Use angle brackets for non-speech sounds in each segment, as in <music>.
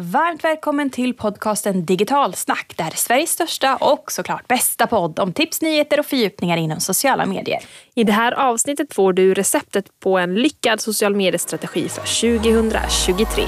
Varmt välkommen till podcasten Digitalsnack. Det här är Sveriges största och såklart bästa podd om tips, nyheter och fördjupningar inom sociala medier. I det här avsnittet får du receptet på en lyckad social mediestrategi för 2023.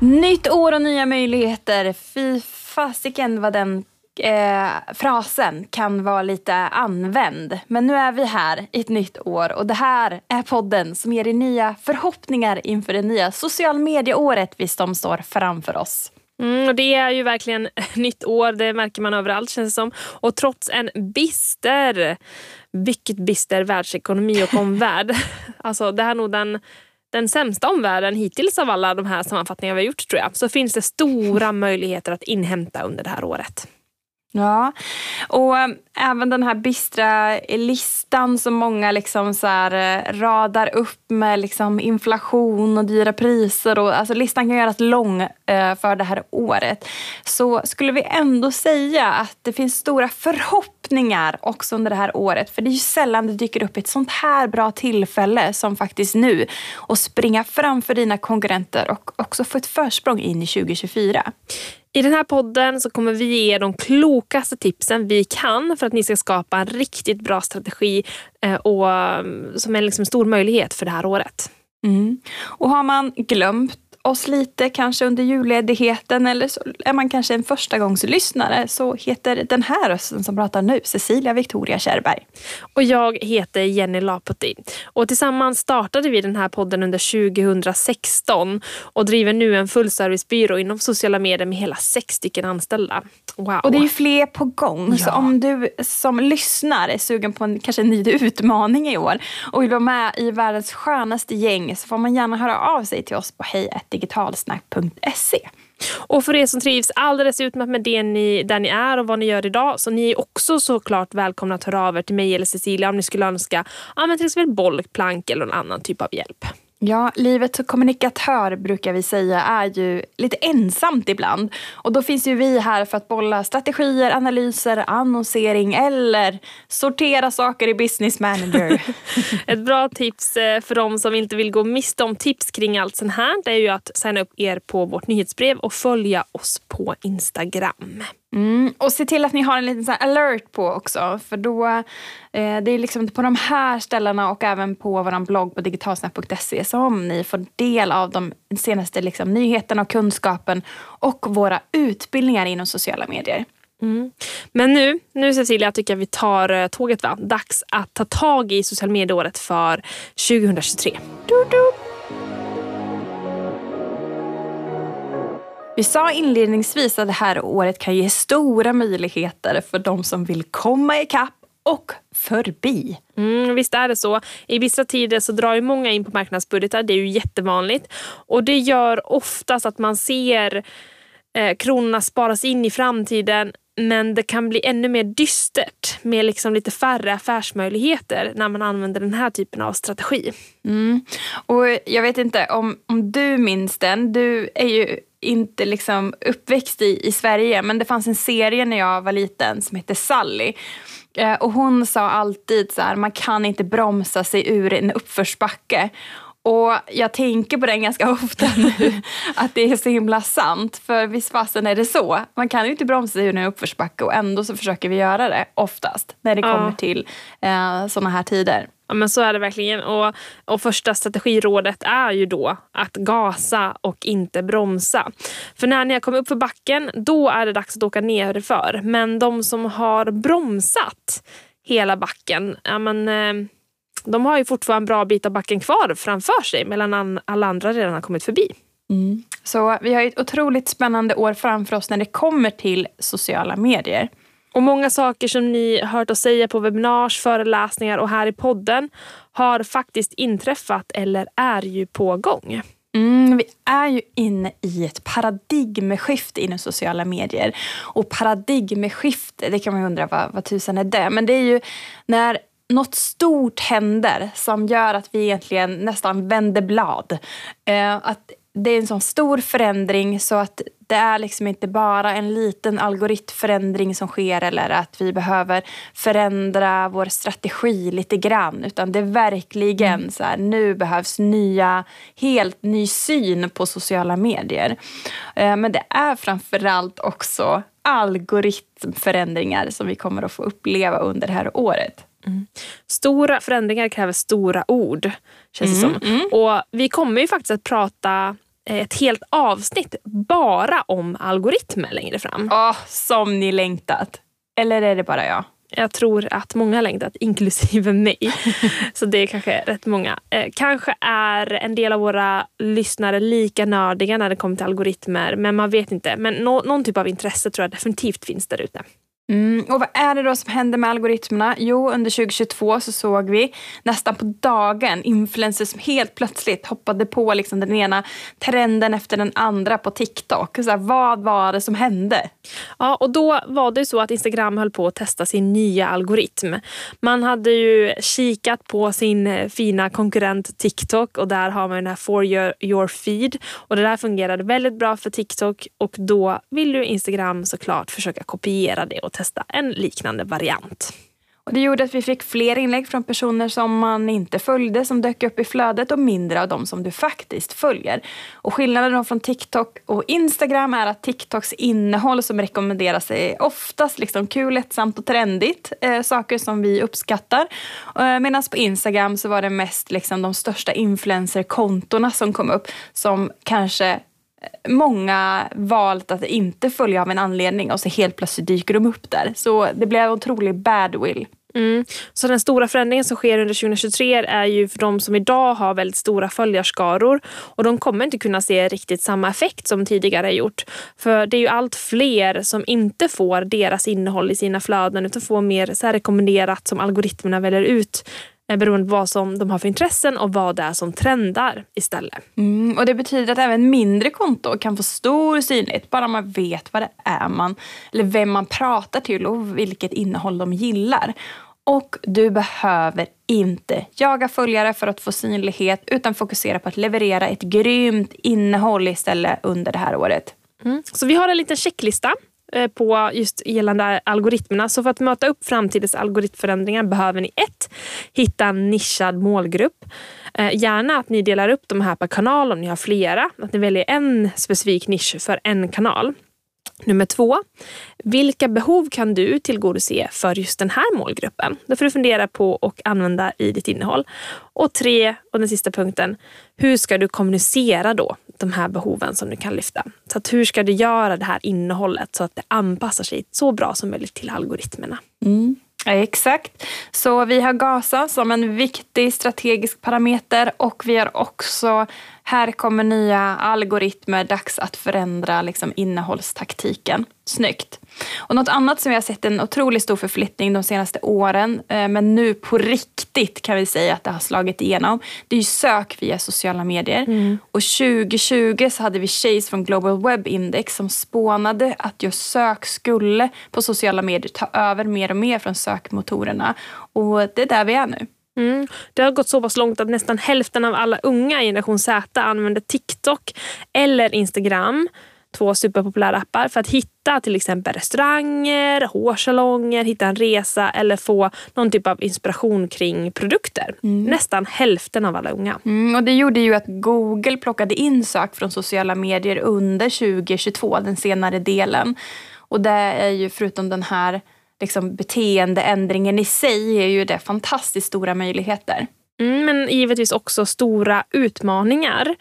Nytt år och nya möjligheter. Fy fasiken vad den eh, frasen kan vara lite använd. Men nu är vi här i ett nytt år och det här är podden som ger er nya förhoppningar inför det nya social media-året vi som står framför oss. Mm, och det är ju verkligen <laughs> nytt år, det märker man överallt känns det som. Och trots en bister, mycket bister världsekonomi och omvärld. <laughs> alltså det här är nog den den sämsta omvärlden hittills av alla de här sammanfattningar vi har gjort tror jag. Så finns det stora möjligheter att inhämta under det här året. Ja, och eh, även den här bistra listan som många liksom så här, eh, radar upp med liksom inflation och dyra priser. Och, alltså listan kan göras lång eh, för det här året. Så skulle vi ändå säga att det finns stora förhoppningar också under det här året. För det är ju sällan det dyker upp ett sånt här bra tillfälle som faktiskt nu. Och springa framför dina konkurrenter och också få ett försprång in i 2024. I den här podden så kommer vi ge er de klokaste tipsen vi kan för att ni ska skapa en riktigt bra strategi eh, och mm, som är liksom en stor möjlighet för det här året. Mm. Och har man glömt oss lite kanske under julledigheten eller så är man kanske en förstagångslyssnare så heter den här rösten som pratar nu Cecilia Victoria Kärrberg. Och jag heter Jenny Laputti. Och tillsammans startade vi den här podden under 2016 och driver nu en fullservicebyrå inom sociala medier med hela sex stycken anställda. Wow. Och det är ju fler på gång. Ja. Så om du som lyssnar är sugen på en, kanske en ny utmaning i år och vill vara med i världens skönaste gäng så får man gärna höra av sig till oss på digitalsnack.se. Och för er som trivs alldeles utmärkt med det ni, där ni är och vad ni gör idag så ni är också såklart välkomna att höra av er till mig eller Cecilia om ni skulle önska ja, men till exempel bollplank eller någon annan typ av hjälp. Ja, livet som kommunikatör brukar vi säga är ju lite ensamt ibland. Och då finns ju vi här för att bolla strategier, analyser, annonsering eller sortera saker i Business Manager. <laughs> Ett bra tips eh, för de som inte vill gå miste om tips kring allt sånt här det är ju att signa upp er på vårt nyhetsbrev och följa oss på Instagram. Mm, och se till att ni har en liten sån alert på också. För då, eh, det är liksom på de här ställena och även på vår blogg på digitalsnack.se som ni får del av de senaste liksom, nyheterna och kunskapen och våra utbildningar inom sociala medier. Mm. Men nu, nu Cecilia tycker jag vi tar eh, tåget. Va? Dags att ta tag i social medieåret för 2023. Du, du. Vi sa inledningsvis att det här året kan ge stora möjligheter för de som vill komma ikapp och förbi. Mm, visst är det så. I vissa tider så drar ju många in på marknadsbudgetar. Det är ju jättevanligt. Och det gör oftast att man ser eh, kronorna sparas in i framtiden men det kan bli ännu mer dystert med liksom lite färre affärsmöjligheter när man använder den här typen av strategi. Mm. Och Jag vet inte om, om du minns den. Du är ju inte liksom uppväxt i, i Sverige men det fanns en serie när jag var liten som hette Sally. Eh, och hon sa alltid så här, man kan inte bromsa sig ur en uppförsbacke. Och jag tänker på den ganska <laughs> ofta nu, att det är så himla sant. För visst fasen är det så. Man kan ju inte bromsa sig ur en uppförsbacke och ändå så försöker vi göra det oftast när det kommer till eh, sådana här tider. Ja, men så är det verkligen. Och, och första strategirådet är ju då att gasa och inte bromsa. För när ni har kommit upp för backen, då är det dags att åka nerför. Men de som har bromsat hela backen, ja, men, eh, de har ju fortfarande en bra bit av backen kvar framför sig medan alla andra redan har kommit förbi. Mm. Så vi har ett otroligt spännande år framför oss när det kommer till sociala medier. Och många saker som ni hört oss säga på webbinars, föreläsningar och här i podden har faktiskt inträffat eller är ju på gång. Mm, vi är ju inne i ett paradigmskifte inom sociala medier. Och paradigmskifte, det kan man undra vad, vad tusan är det? Men det är ju när något stort händer som gör att vi egentligen nästan vänder blad. Eh, att det är en sån stor förändring så att det är liksom inte bara en liten algoritmförändring som sker eller att vi behöver förändra vår strategi lite grann. Utan det är verkligen mm. så här, nu behövs nya, helt ny syn på sociala medier. Eh, men det är framförallt också algoritmförändringar som vi kommer att få uppleva under det här året. Mm. Stora förändringar kräver stora ord, känns mm, det som. Mm. Och vi kommer ju faktiskt att prata ett helt avsnitt bara om algoritmer längre fram. Oh, som ni längtat. Eller är det bara jag? Jag tror att många har längtat, inklusive mig. <laughs> Så det är kanske rätt många. Eh, kanske är en del av våra lyssnare lika nördiga när det kommer till algoritmer. Men man vet inte. Men no någon typ av intresse tror jag definitivt finns där ute. Mm, och vad är det då som händer med algoritmerna? Jo, under 2022 så såg vi nästan på dagen influencers som helt plötsligt hoppade på liksom den ena trenden efter den andra på TikTok. Så här, vad var det som hände? Ja, och då var det så att Instagram höll på att testa sin nya algoritm. Man hade ju kikat på sin fina konkurrent TikTok och där har man den här For your, your feed. Och det där fungerade väldigt bra för TikTok och då vill ju Instagram såklart försöka kopiera det och testa en liknande variant. Och det gjorde att vi fick fler inlägg från personer som man inte följde som dök upp i flödet och mindre av dem som du faktiskt följer. Och skillnaden från TikTok och Instagram är att TikToks innehåll som rekommenderas är oftast liksom kul, lättsamt och trendigt. Eh, saker som vi uppskattar. Eh, Medan på Instagram så var det mest liksom de största influencerkontona som kom upp som kanske många valt att inte följa av en anledning och så helt plötsligt dyker de upp där. Så det blev en otrolig badwill. Mm. Så den stora förändringen som sker under 2023 är ju för de som idag har väldigt stora följarskaror och de kommer inte kunna se riktigt samma effekt som tidigare gjort. För det är ju allt fler som inte får deras innehåll i sina flöden utan får mer så rekommenderat som algoritmerna väljer ut beroende på vad som de har för intressen och vad det är som trendar istället. Mm, och Det betyder att även mindre konton kan få stor synlighet bara man vet vad det är man, eller vem man pratar till och vilket innehåll de gillar. Och du behöver inte jaga följare för att få synlighet utan fokusera på att leverera ett grymt innehåll istället under det här året. Mm. Så vi har en liten checklista Eh, Eh, på just gällande algoritmerna. Så för att möta upp framtidens algoritmförändringar behöver ni ett, Hitta en nischad målgrupp. Eh, gärna att ni delar upp de här per kanal om ni har flera. Att ni väljer en specifik nisch för en kanal. Nummer två, vilka behov kan du tillgodose för just den här målgruppen? Det får du fundera på och använda i ditt innehåll. Och tre, och den sista punkten, hur ska du kommunicera då de här behoven som du kan lyfta? Så att hur ska du göra det här innehållet så att det anpassar sig så bra som möjligt till algoritmerna? Mm. Ja, exakt. Så vi har GASA som en viktig strategisk parameter och vi har också här kommer nya algoritmer, dags att förändra liksom, innehållstaktiken. Snyggt. Och något annat som vi har sett en otroligt stor förflyttning de senaste åren, eh, men nu på riktigt kan vi säga att det har slagit igenom. Det är ju sök via sociala medier. Mm. Och 2020 så hade vi Chase från Global Web Index som spånade att just sök skulle på sociala medier ta över mer och mer från sökmotorerna. Och det är där vi är nu. Mm. Det har gått så pass långt att nästan hälften av alla unga i generation Z använder TikTok eller Instagram, två superpopulära appar, för att hitta till exempel restauranger, hårsalonger, hitta en resa eller få någon typ av inspiration kring produkter. Mm. Nästan hälften av alla unga. Mm, och Det gjorde ju att Google plockade in sök från sociala medier under 2022, den senare delen. Och det är ju förutom den här liksom, beteendeändringen i sig är ju det fantastiskt stora möjligheter. Mm, men givetvis också stora utmaningar.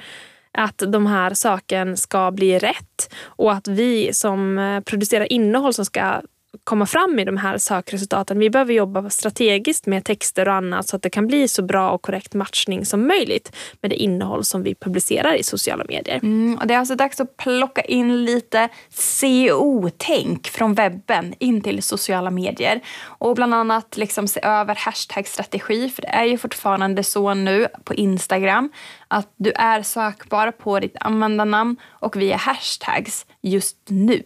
Att de här sakerna ska bli rätt och att vi som eh, producerar innehåll som ska komma fram i de här sökresultaten. Vi behöver jobba strategiskt med texter och annat så att det kan bli så bra och korrekt matchning som möjligt med det innehåll som vi publicerar i sociala medier. Mm, och det är alltså dags att plocka in lite CO-tänk från webben in till sociala medier. Och bland annat liksom se över hashtag-strategi för det är ju fortfarande så nu på Instagram att du är sökbar på ditt användarnamn och via hashtags just nu.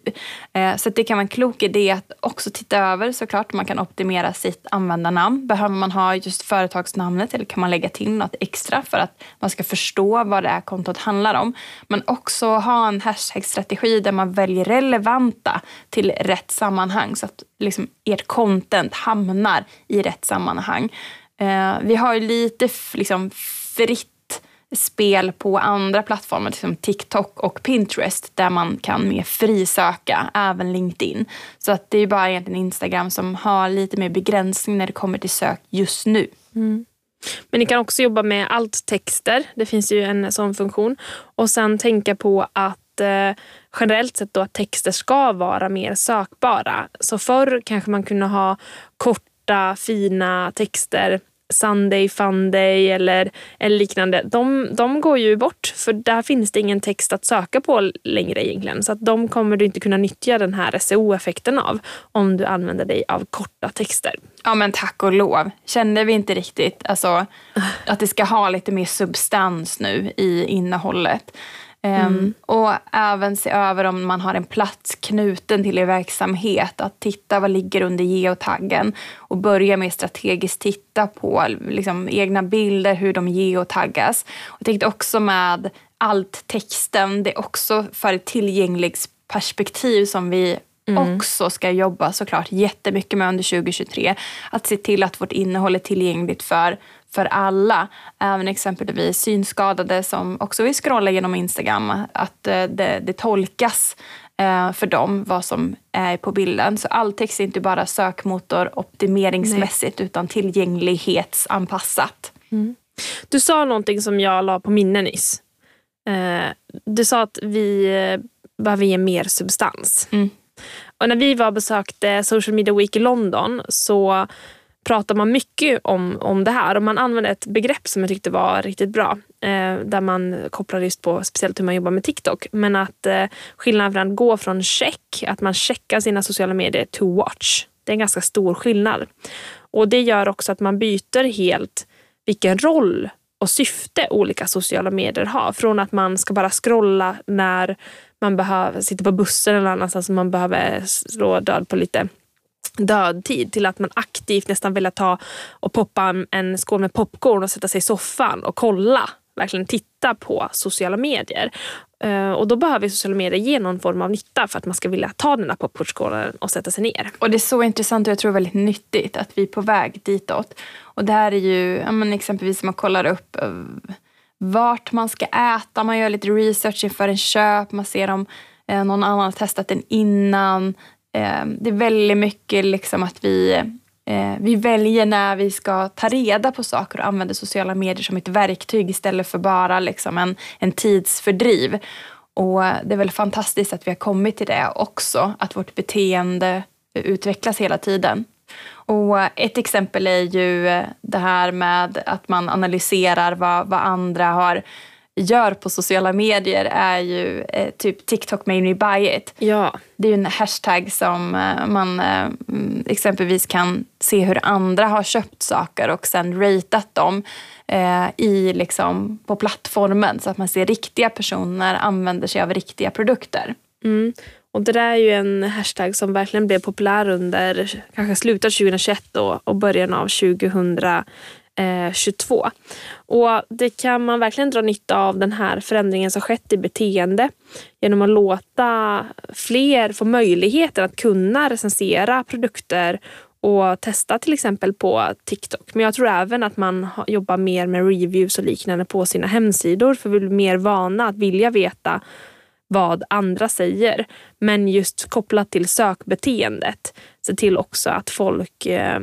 Eh, så det kan vara en klok idé att också titta över såklart. Man kan optimera sitt användarnamn. Behöver man ha just företagsnamnet eller kan man lägga till något extra för att man ska förstå vad det är kontot handlar om. Men också ha en hashtag-strategi där man väljer relevanta till rätt sammanhang så att liksom ert content hamnar i rätt sammanhang. Eh, vi har ju lite liksom fritt spel på andra plattformar, som TikTok och Pinterest, där man kan mer frisöka, även LinkedIn. Så att det är bara egentligen Instagram som har lite mer begränsning när det kommer till sök just nu. Mm. Men ni kan också jobba med alt-texter. Det finns ju en sån funktion. Och sen tänka på att eh, generellt sett då att texter ska vara mer sökbara. Så förr kanske man kunde ha korta, fina texter Sunday Funday eller, eller liknande, de, de går ju bort för där finns det ingen text att söka på längre egentligen. Så att de kommer du inte kunna nyttja den här SEO-effekten av om du använder dig av korta texter. Ja men tack och lov. Kände vi inte riktigt alltså, <laughs> att det ska ha lite mer substans nu i innehållet. Ehm, mm. och även se över om man har en plats knuten till er verksamhet. Att titta vad ligger under geotaggen och börja med strategiskt titta på liksom, egna bilder, hur de geotaggas. Jag tänkte också med allt texten, det är också för ett tillgänglighetsperspektiv som vi mm. också ska jobba såklart jättemycket med under 2023. Att se till att vårt innehåll är tillgängligt för för alla. Även exempelvis synskadade som också vill scrolla genom Instagram. Att eh, det, det tolkas eh, för dem vad som är på bilden. Så all text är inte bara sökmotor optimeringsmässigt Nej. utan tillgänglighetsanpassat. Mm. Du sa någonting som jag la på minne nyss. Eh, du sa att vi behöver ge mer substans. Mm. Och när vi var och besökte Social Media Week i London så pratar man mycket om, om det här och man använder ett begrepp som jag tyckte var riktigt bra. Eh, där man kopplar just på speciellt hur man jobbar med TikTok. Men att eh, skillnaden från att gå från check, att man checkar sina sociala medier, to watch. Det är en ganska stor skillnad. Och det gör också att man byter helt vilken roll och syfte olika sociala medier har. Från att man ska bara scrolla när man behöver, sitter på bussen eller annanstans och man behöver slå död på lite dödtid till att man aktivt nästan vill ta och poppa en skål med popcorn och sätta sig i soffan och kolla, verkligen titta på sociala medier. Eh, och då behöver sociala medier ge någon form av nytta för att man ska vilja ta den där popcornskålen och sätta sig ner. Och det är så intressant och jag tror väldigt nyttigt att vi är på väg ditåt. Och det här är ju, ja, men exempelvis man kollar upp eh, vart man ska äta, man gör lite research inför en köp, man ser om eh, någon annan har testat den innan. Eh, det är väldigt mycket liksom att vi, eh, vi väljer när vi ska ta reda på saker och använder sociala medier som ett verktyg istället för bara liksom en, en tidsfördriv. Och det är väl fantastiskt att vi har kommit till det också, att vårt beteende utvecklas hela tiden. Och ett exempel är ju det här med att man analyserar vad, vad andra har gör på sociala medier är ju eh, typ TikTok made me buy it. Ja. Det är ju en hashtag som eh, man eh, exempelvis kan se hur andra har köpt saker och sen ratat dem eh, i, liksom, på plattformen så att man ser riktiga personer använder sig av riktiga produkter. Mm. Och Det där är ju en hashtag som verkligen blev populär under kanske slutet av 2021 och, och början av 2000 eh, 22. Och Det kan man verkligen dra nytta av den här förändringen som skett i beteende genom att låta fler få möjligheten att kunna recensera produkter och testa till exempel på TikTok. Men jag tror även att man jobbar mer med reviews och liknande på sina hemsidor för vi blir mer vana att vilja veta vad andra säger. Men just kopplat till sökbeteendet, se till också att folk eh,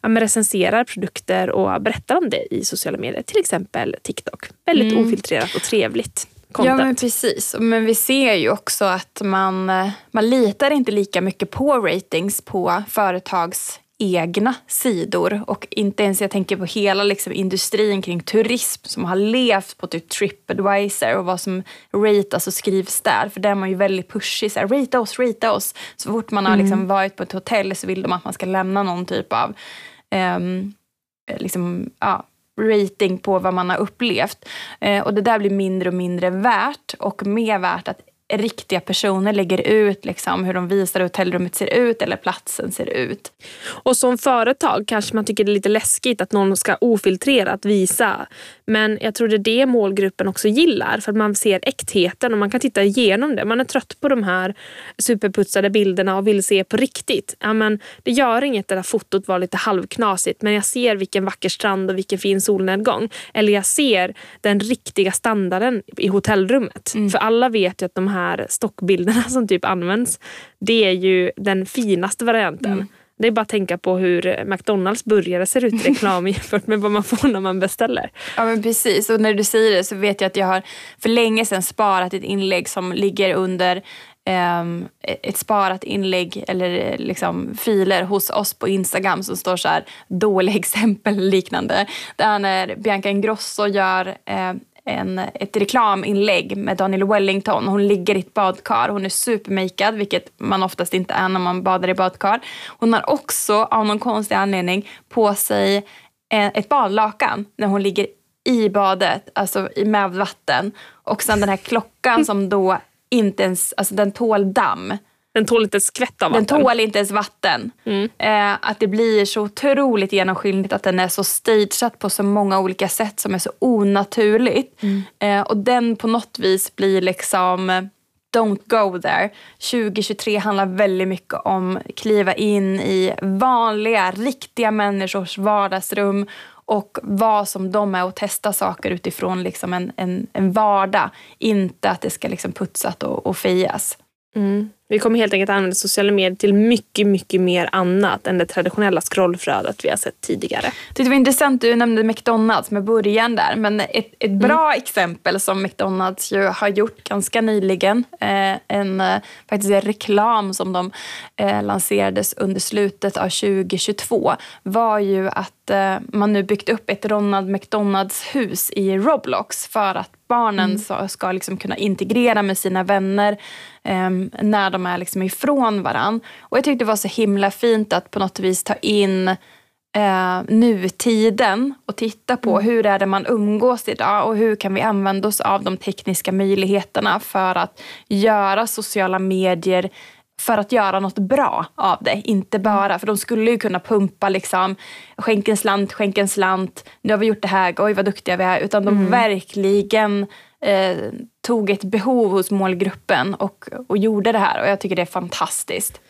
ja, recenserar produkter och berättar om det i sociala medier. Till exempel TikTok. Väldigt mm. ofiltrerat och trevligt. Content. Ja men precis. Men vi ser ju också att man, eh, man litar inte lika mycket på ratings på företags egna sidor och inte ens jag tänker på hela liksom, industrin kring turism som har levt på typ Tripadvisor och vad som ratas och skrivs där. För där är man ju väldigt pushig. Så här, rata oss, rata oss. Så fort man har mm. liksom, varit på ett hotell så vill de att man ska lämna någon typ av um, liksom, ja, rating på vad man har upplevt. Uh, och det där blir mindre och mindre värt och mer värt att riktiga personer lägger ut liksom, hur de visar hur hotellrummet ser ut eller platsen ser ut. Och som företag kanske man tycker det är lite läskigt att någon ska ofiltrerat visa. Men jag tror det är det målgruppen också gillar för att man ser äktheten och man kan titta igenom det. Man är trött på de här superputsade bilderna och vill se på riktigt. Ja, men det gör inget det där fotot var lite halvknasigt men jag ser vilken vacker strand och vilken fin solnedgång. Eller jag ser den riktiga standarden i hotellrummet. Mm. För alla vet ju att de här stockbilderna <laughs> som typ används, det är ju den finaste varianten. Mm. Det är bara att tänka på hur McDonalds burgare ser ut i <laughs> reklam jämfört med vad man får när man beställer. Ja men precis och när du säger det så vet jag att jag har för länge sedan sparat ett inlägg som ligger under um, ett sparat inlägg eller liksom filer hos oss på Instagram som står så här dåliga <laughs> exempel liknande. Där när Bianca Ingrosso gör uh, en, ett reklaminlägg med Daniel Wellington. Hon ligger i ett badkar. Hon är supermakead, vilket man oftast inte är när man badar i badkar. Hon har också av någon konstig anledning på sig ett badlakan när hon ligger i badet, alltså med vatten. Och sen den här klockan som då inte ens, alltså den tål damm. Den tål inte skvätt av vatten. Den tål inte ens vatten. Mm. Eh, att det blir så otroligt genomskinligt att den är så stageat på så många olika sätt som är så onaturligt. Mm. Eh, och den på något vis blir liksom Don't go there. 2023 handlar väldigt mycket om kliva in i vanliga, riktiga människors vardagsrum och vad som de är och testa saker utifrån liksom en, en, en vardag. Inte att det ska liksom putsat och, och fejas. Mm. Vi kommer helt enkelt använda sociala medier till mycket, mycket mer annat än det traditionella scrollflödet vi har sett tidigare. Det var intressant, du nämnde McDonalds med början där. Men ett, ett mm. bra mm. exempel som McDonalds ju har gjort ganska nyligen, eh, en, eh, faktiskt en reklam som de eh, lanserades under slutet av 2022, var ju att eh, man nu byggt upp ett Ronald McDonalds hus i Roblox för att barnen mm. ska, ska liksom kunna integrera med sina vänner eh, när de är liksom ifrån varann. Och jag tyckte det var så himla fint att på något vis ta in eh, nutiden och titta på mm. hur är det man umgås idag och hur kan vi använda oss av de tekniska möjligheterna för att göra sociala medier för att göra något bra av det. Inte bara, för de skulle ju kunna pumpa liksom, skänk en slant, skänk en slant, nu har vi gjort det här, oj vad duktiga vi är. Utan de mm. verkligen eh, tog ett behov hos målgruppen och, och gjorde det här. Och jag tycker det är fantastiskt.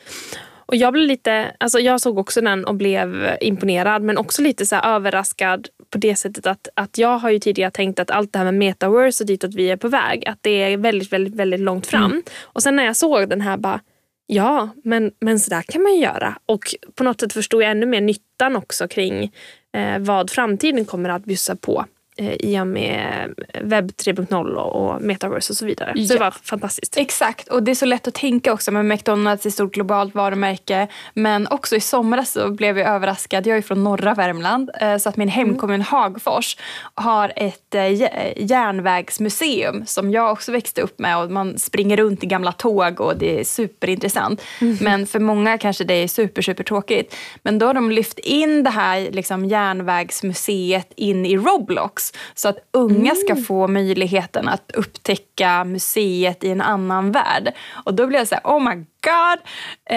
Och jag blev lite, alltså jag såg också den och blev imponerad men också lite så överraskad på det sättet att, att jag har ju tidigare tänkt att allt det här med metaverse och ditåt vi är på väg, att det är väldigt, väldigt, väldigt långt fram. Mm. Och sen när jag såg den här bara, ja men, men så där kan man ju göra. Och på något sätt förstod jag ännu mer nyttan också kring eh, vad framtiden kommer att bjussa på. Eh, i och med webb 3.0 och metaverse och så vidare. Ja. Så det var fantastiskt. Exakt, och det är så lätt att tänka också med McDonalds ett stort globalt varumärke. Men också i somras så blev jag överraskad. Jag är från norra Värmland eh, så att min hemkommun mm. Hagfors har ett eh, järnvägsmuseum som jag också växte upp med och man springer runt i gamla tåg och det är superintressant. Mm. Men för många kanske det är super, super tråkigt. Men då har de lyft in det här liksom, järnvägsmuseet in i Roblox så att unga ska mm. få möjligheten att upptäcka museet i en annan värld. Och då blir jag så här, oh my god!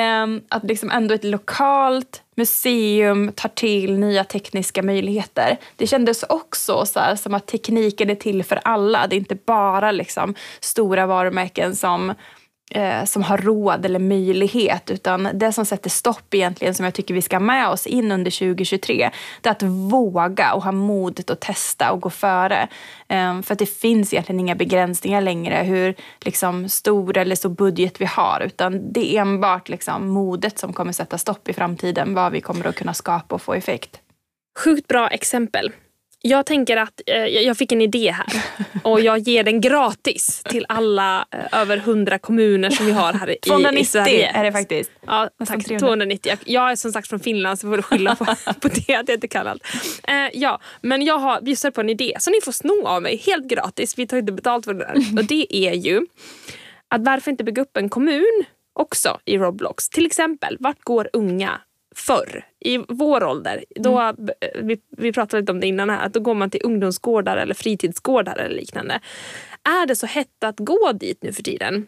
Um, att liksom ändå ett lokalt museum tar till nya tekniska möjligheter. Det kändes också så här, som att tekniken är till för alla. Det är inte bara liksom stora varumärken som eh, som har råd eller möjlighet. Utan det som sätter stopp egentligen, som jag tycker vi ska ha med oss in under 2023, det är att våga och ha modet att testa och gå före. Eh, för att det finns egentligen inga begränsningar längre hur liksom, stor eller så budget vi har. Utan det är enbart liksom, modet som kommer sätta stopp i framtiden, vad vi kommer att kunna skapa och få effekt. Sjukt bra exempel. Jag tänker att eh, jag fick en idé här <laughs> och jag ger den gratis till alla eh, över 100 kommuner som vi har här i, 290 i <laughs> Sverige. är det faktiskt. Ja, tack. 290. Jag är som sagt från Finland så får du skylla på, <laughs> på det att jag inte kan allt. Eh, ja, men jag har bjussat på en idé så ni får sno av mig helt gratis. Vi tar inte betalt för det där. Och det är ju att varför inte bygga upp en kommun också i Roblox. Till exempel, vart går unga förr, i vår ålder, då, mm. vi, vi pratade lite om det innan här, att då går man till ungdomsgårdar eller fritidsgårdar eller liknande. Är det så hett att gå dit nu för tiden?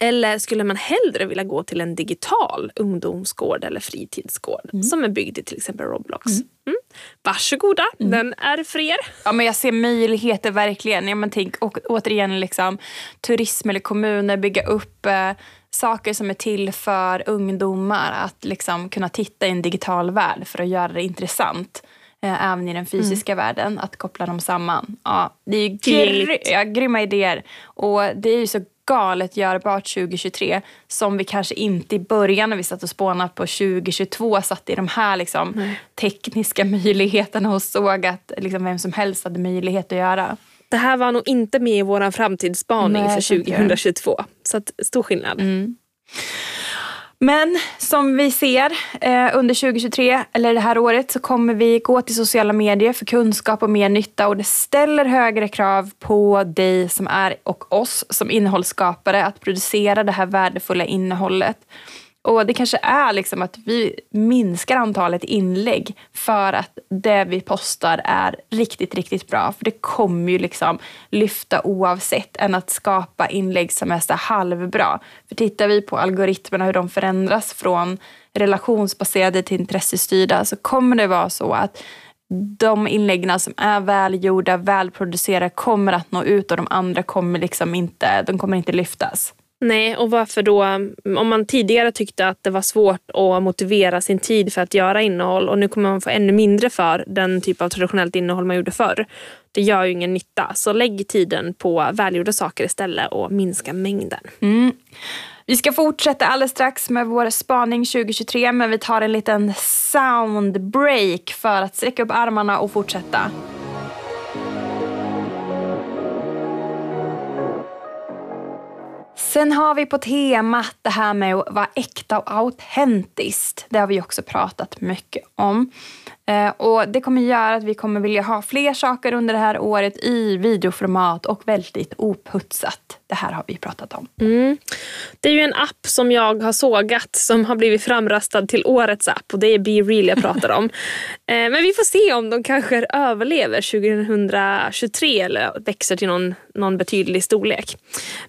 Eller skulle man hellre vilja gå till en digital ungdomsgård eller fritidsgård Mm. som är byggd i till exempel Roblox? Mm. Varsågoda, den är för er. Ja, men jag ser möjligheter verkligen. Ja, men tänk, och, återigen, liksom, turism eller kommuner bygga upp eh, saker som är till för ungdomar. Att liksom, kunna titta i en digital värld för att göra det intressant. Eh, även i den fysiska världen, att koppla dem samman. Ja, det är ju gry- ja, grymma idéer. Och det är ju så galet görbart 2023 som vi kanske inte i början när vi satt och spånade på 2022 satt i de här liksom, tekniska <laughs> möjligheterna och såg att liksom, vem som helst hade möjlighet att göra. Det här var nog inte med i vår framtidsspaning Nej, för jag tänker det. 2022. Så att, stor skillnad. Men som vi ser eh, under 2023, eller det här året, så kommer vi gå till sociala medier för kunskap och mer nytta. Och det ställer högre krav på dig som är och oss som innehållsskapare att producera det här värdefulla innehållet. Och det kanske är liksom att vi minskar antalet inlägg för att det vi postar är riktigt, riktigt bra. För det kommer ju liksom lyfta oavsett än att skapa inlägg som är så halvbra. För tittar vi på algoritmerna hur de förändras från relationsbaserade till intressestyrda så kommer det vara så att de inläggen som är välgjorda, välproducerade kommer att nå ut och de andra kommer liksom inte, de kommer inte lyftas. Nej, och varför då? Om man tidigare tyckte att det var svårt att motivera sin tid för att göra innehåll och nu kommer man få ännu mindre för den typ av traditionellt innehåll man gjorde förr. Det gör ju ingen nytta. Så lägg tiden på välgjorda saker istället och minska mängden. Mm. Vi ska fortsätta alldeles strax med vår spaning 2023 men vi tar en liten soundbreak för att sträcka upp armarna och fortsätta. Sen har vi på temat det här med att vara äkta och autentiskt. Det har vi också pratat mycket om. Eh, och Det kommer göra att vi kommer vilja ha fler saker under det här året i videoformat och väldigt oputsat. Det här har vi pratat om. Det är ju en app som jag har sågat som har blivit framröstad till årets app och det är Be Real jag pratar om. <laughs> Eh, Men vi får se om de kanske överlever 2023 eller växer till någon, någon betydlig storlek.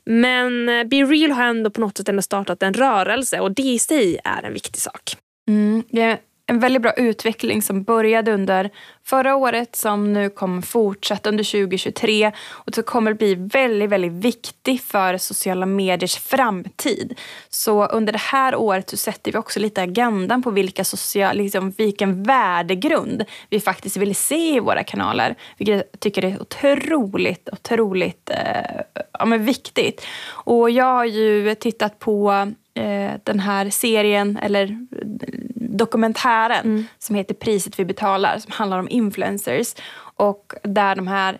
Men eh, Be Real har ändå på något sätt ändå startat en rörelse och det i sig är en viktig sak. Mm, är en väldigt bra utveckling som började under förra året som nu kommer fortsätta under 2023 och som kommer bli väldigt, väldigt viktig för sociala mediers framtid. Så under det här året så sätter vi också lite agendan på vilka social, liksom, vilken värdegrund vi faktiskt vill se i våra kanaler. Vilket jag tycker är otroligt, otroligt eh, ja, men viktigt. Och jag har ju tittat på den här serien, eller dokumentären som heter Priset vi betalar som handlar om influencers. Och där de här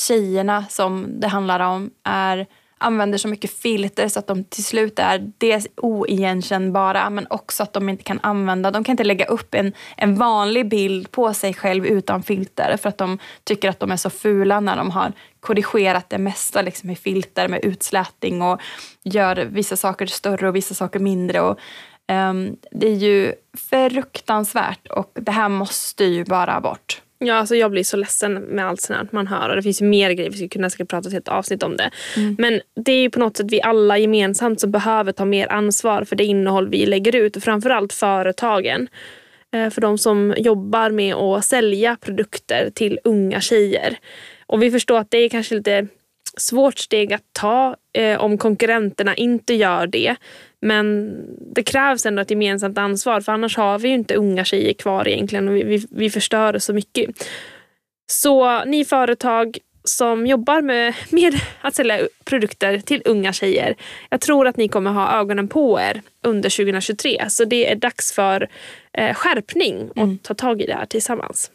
tjejerna som det handlar om är, använder så mycket filter så att de till slut är dels oigenkännbara men också att de inte kan använda, de kan inte lägga upp en, en vanlig bild på sig själv utan filter för att de tycker att de är så fula när de har korrigerat det mesta liksom, i filter med utslätning och gör vissa saker större och vissa saker mindre. Och, um, det är ju fruktansvärt och det här måste ju bara bort. Ja, alltså jag blir så ledsen med allt sånt här man hör. Och det finns ju mer grejer, vi skulle kunna säkert prata ett helt avsnitt om det. Men det är ju på något sätt vi alla gemensamt som behöver ta mer ansvar för det innehåll vi lägger ut. Och framförallt företagen. Eh, För de som jobbar med att sälja produkter till unga tjejer. Och vi förstår att det är kanske lite svårt steg att ta eh, om konkurrenterna inte gör det. Men det krävs ändå ett gemensamt ansvar för annars har vi ju inte unga tjejer kvar egentligen och vi, vi, vi förstör så mycket. Så ni företag som jobbar med, med att sälja produkter till unga tjejer. Jag tror att ni kommer ha ögonen på er under 2023. Så det är dags för eh, skärpning och ta tag i det här tillsammans.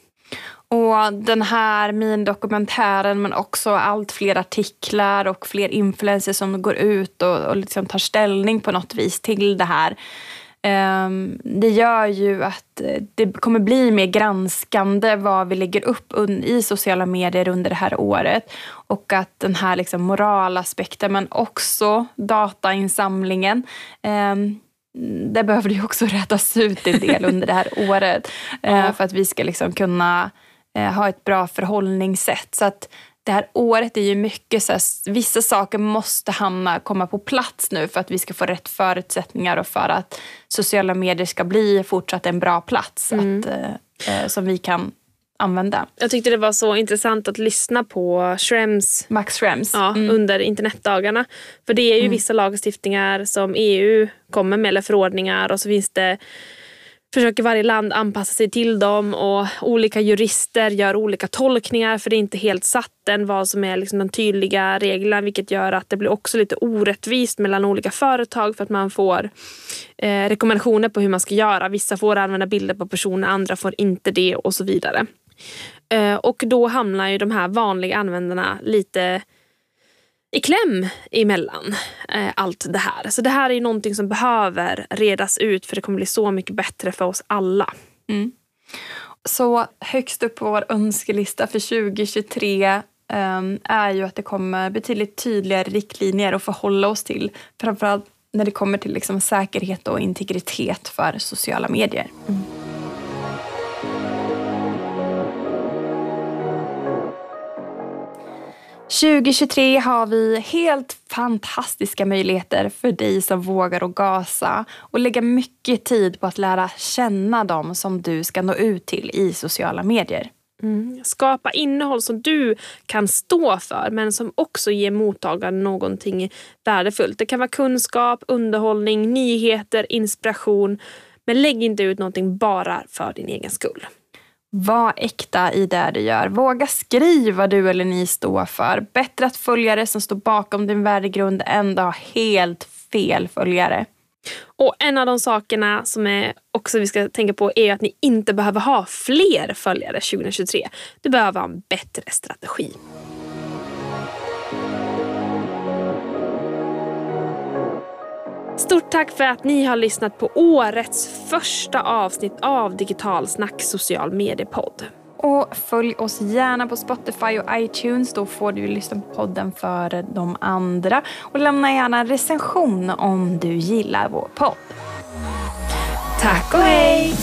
Och den här minidokumentären men också allt fler artiklar och fler influencers som går ut och, och liksom tar ställning på något vis till det här. Ehm, det gör ju att eh, det kommer bli mer granskande vad vi lägger upp i sociala medier under det här året. Och att den här liksom moralaspekten men också datainsamlingen ehm, ehm, det behöver ju också <laughs> rätas ut en del under det här <laughs> året. eh, För att vi ska liksom kunna eh, ha ett bra förhållningssätt. Så att det här året är ju mycket så här, vissa saker måste hamna, komma på plats nu för att vi ska få rätt förutsättningar och för att sociala medier ska bli fortsatt en bra plats mm. att, eh, som vi kan använda. Jag tyckte det var så intressant att lyssna på Schrems, Max Schrems ja, mm. under internetdagarna. För det är ju mm. vissa lagstiftningar som EU kommer med, eller förordningar och så finns det försöker varje land anpassa sig till dem och olika jurister gör olika tolkningar för det är inte helt satt än vad som är liksom de tydliga reglerna vilket gör att det blir också lite orättvist mellan olika företag för att man får eh, rekommendationer på hur man ska göra. Vissa får använda bilder på personer, andra får inte det och så vidare. Eh, och då hamnar ju de här vanliga användarna lite i kläm emellan eh, allt det här. Så det här är ju någonting som behöver redas ut för det kommer bli så mycket bättre för oss alla. Mm. Så högst upp på vår önskelista för 2023 um, ehm, är ju att det kommer betydligt tydligare riktlinjer att förhålla oss till. Framförallt när det kommer till liksom säkerhet och integritet för sociala medier. Mm. 2023 har vi helt fantastiska möjligheter för dig som vågar och gasa och lägga mycket tid på att lära känna dem som du ska nå ut till i sociala medier. Mm. Skapa innehåll som du kan stå för men som också ger mottagaren någonting värdefullt. Det kan vara kunskap, underhållning, nyheter, inspiration. Men lägg inte ut någonting bara för din egen skull. Var äkta i det du gör. Våga skriva vad du eller ni står för. Bättre att följare som står bakom din värdegrund än att ha helt fel följare. Och En av de sakerna som är också vi ska tänka på är att ni inte behöver ha fler följare 2023. Du behöver ha en bättre strategi. Stort tack för att ni har lyssnat på årets första avsnitt av Digitalsnack social mediepodd. Och följ oss gärna på Spotify och iTunes. Då får du lyssna på podden före de andra. Och lämna gärna en recension om du gillar vår podd. Tack och hej!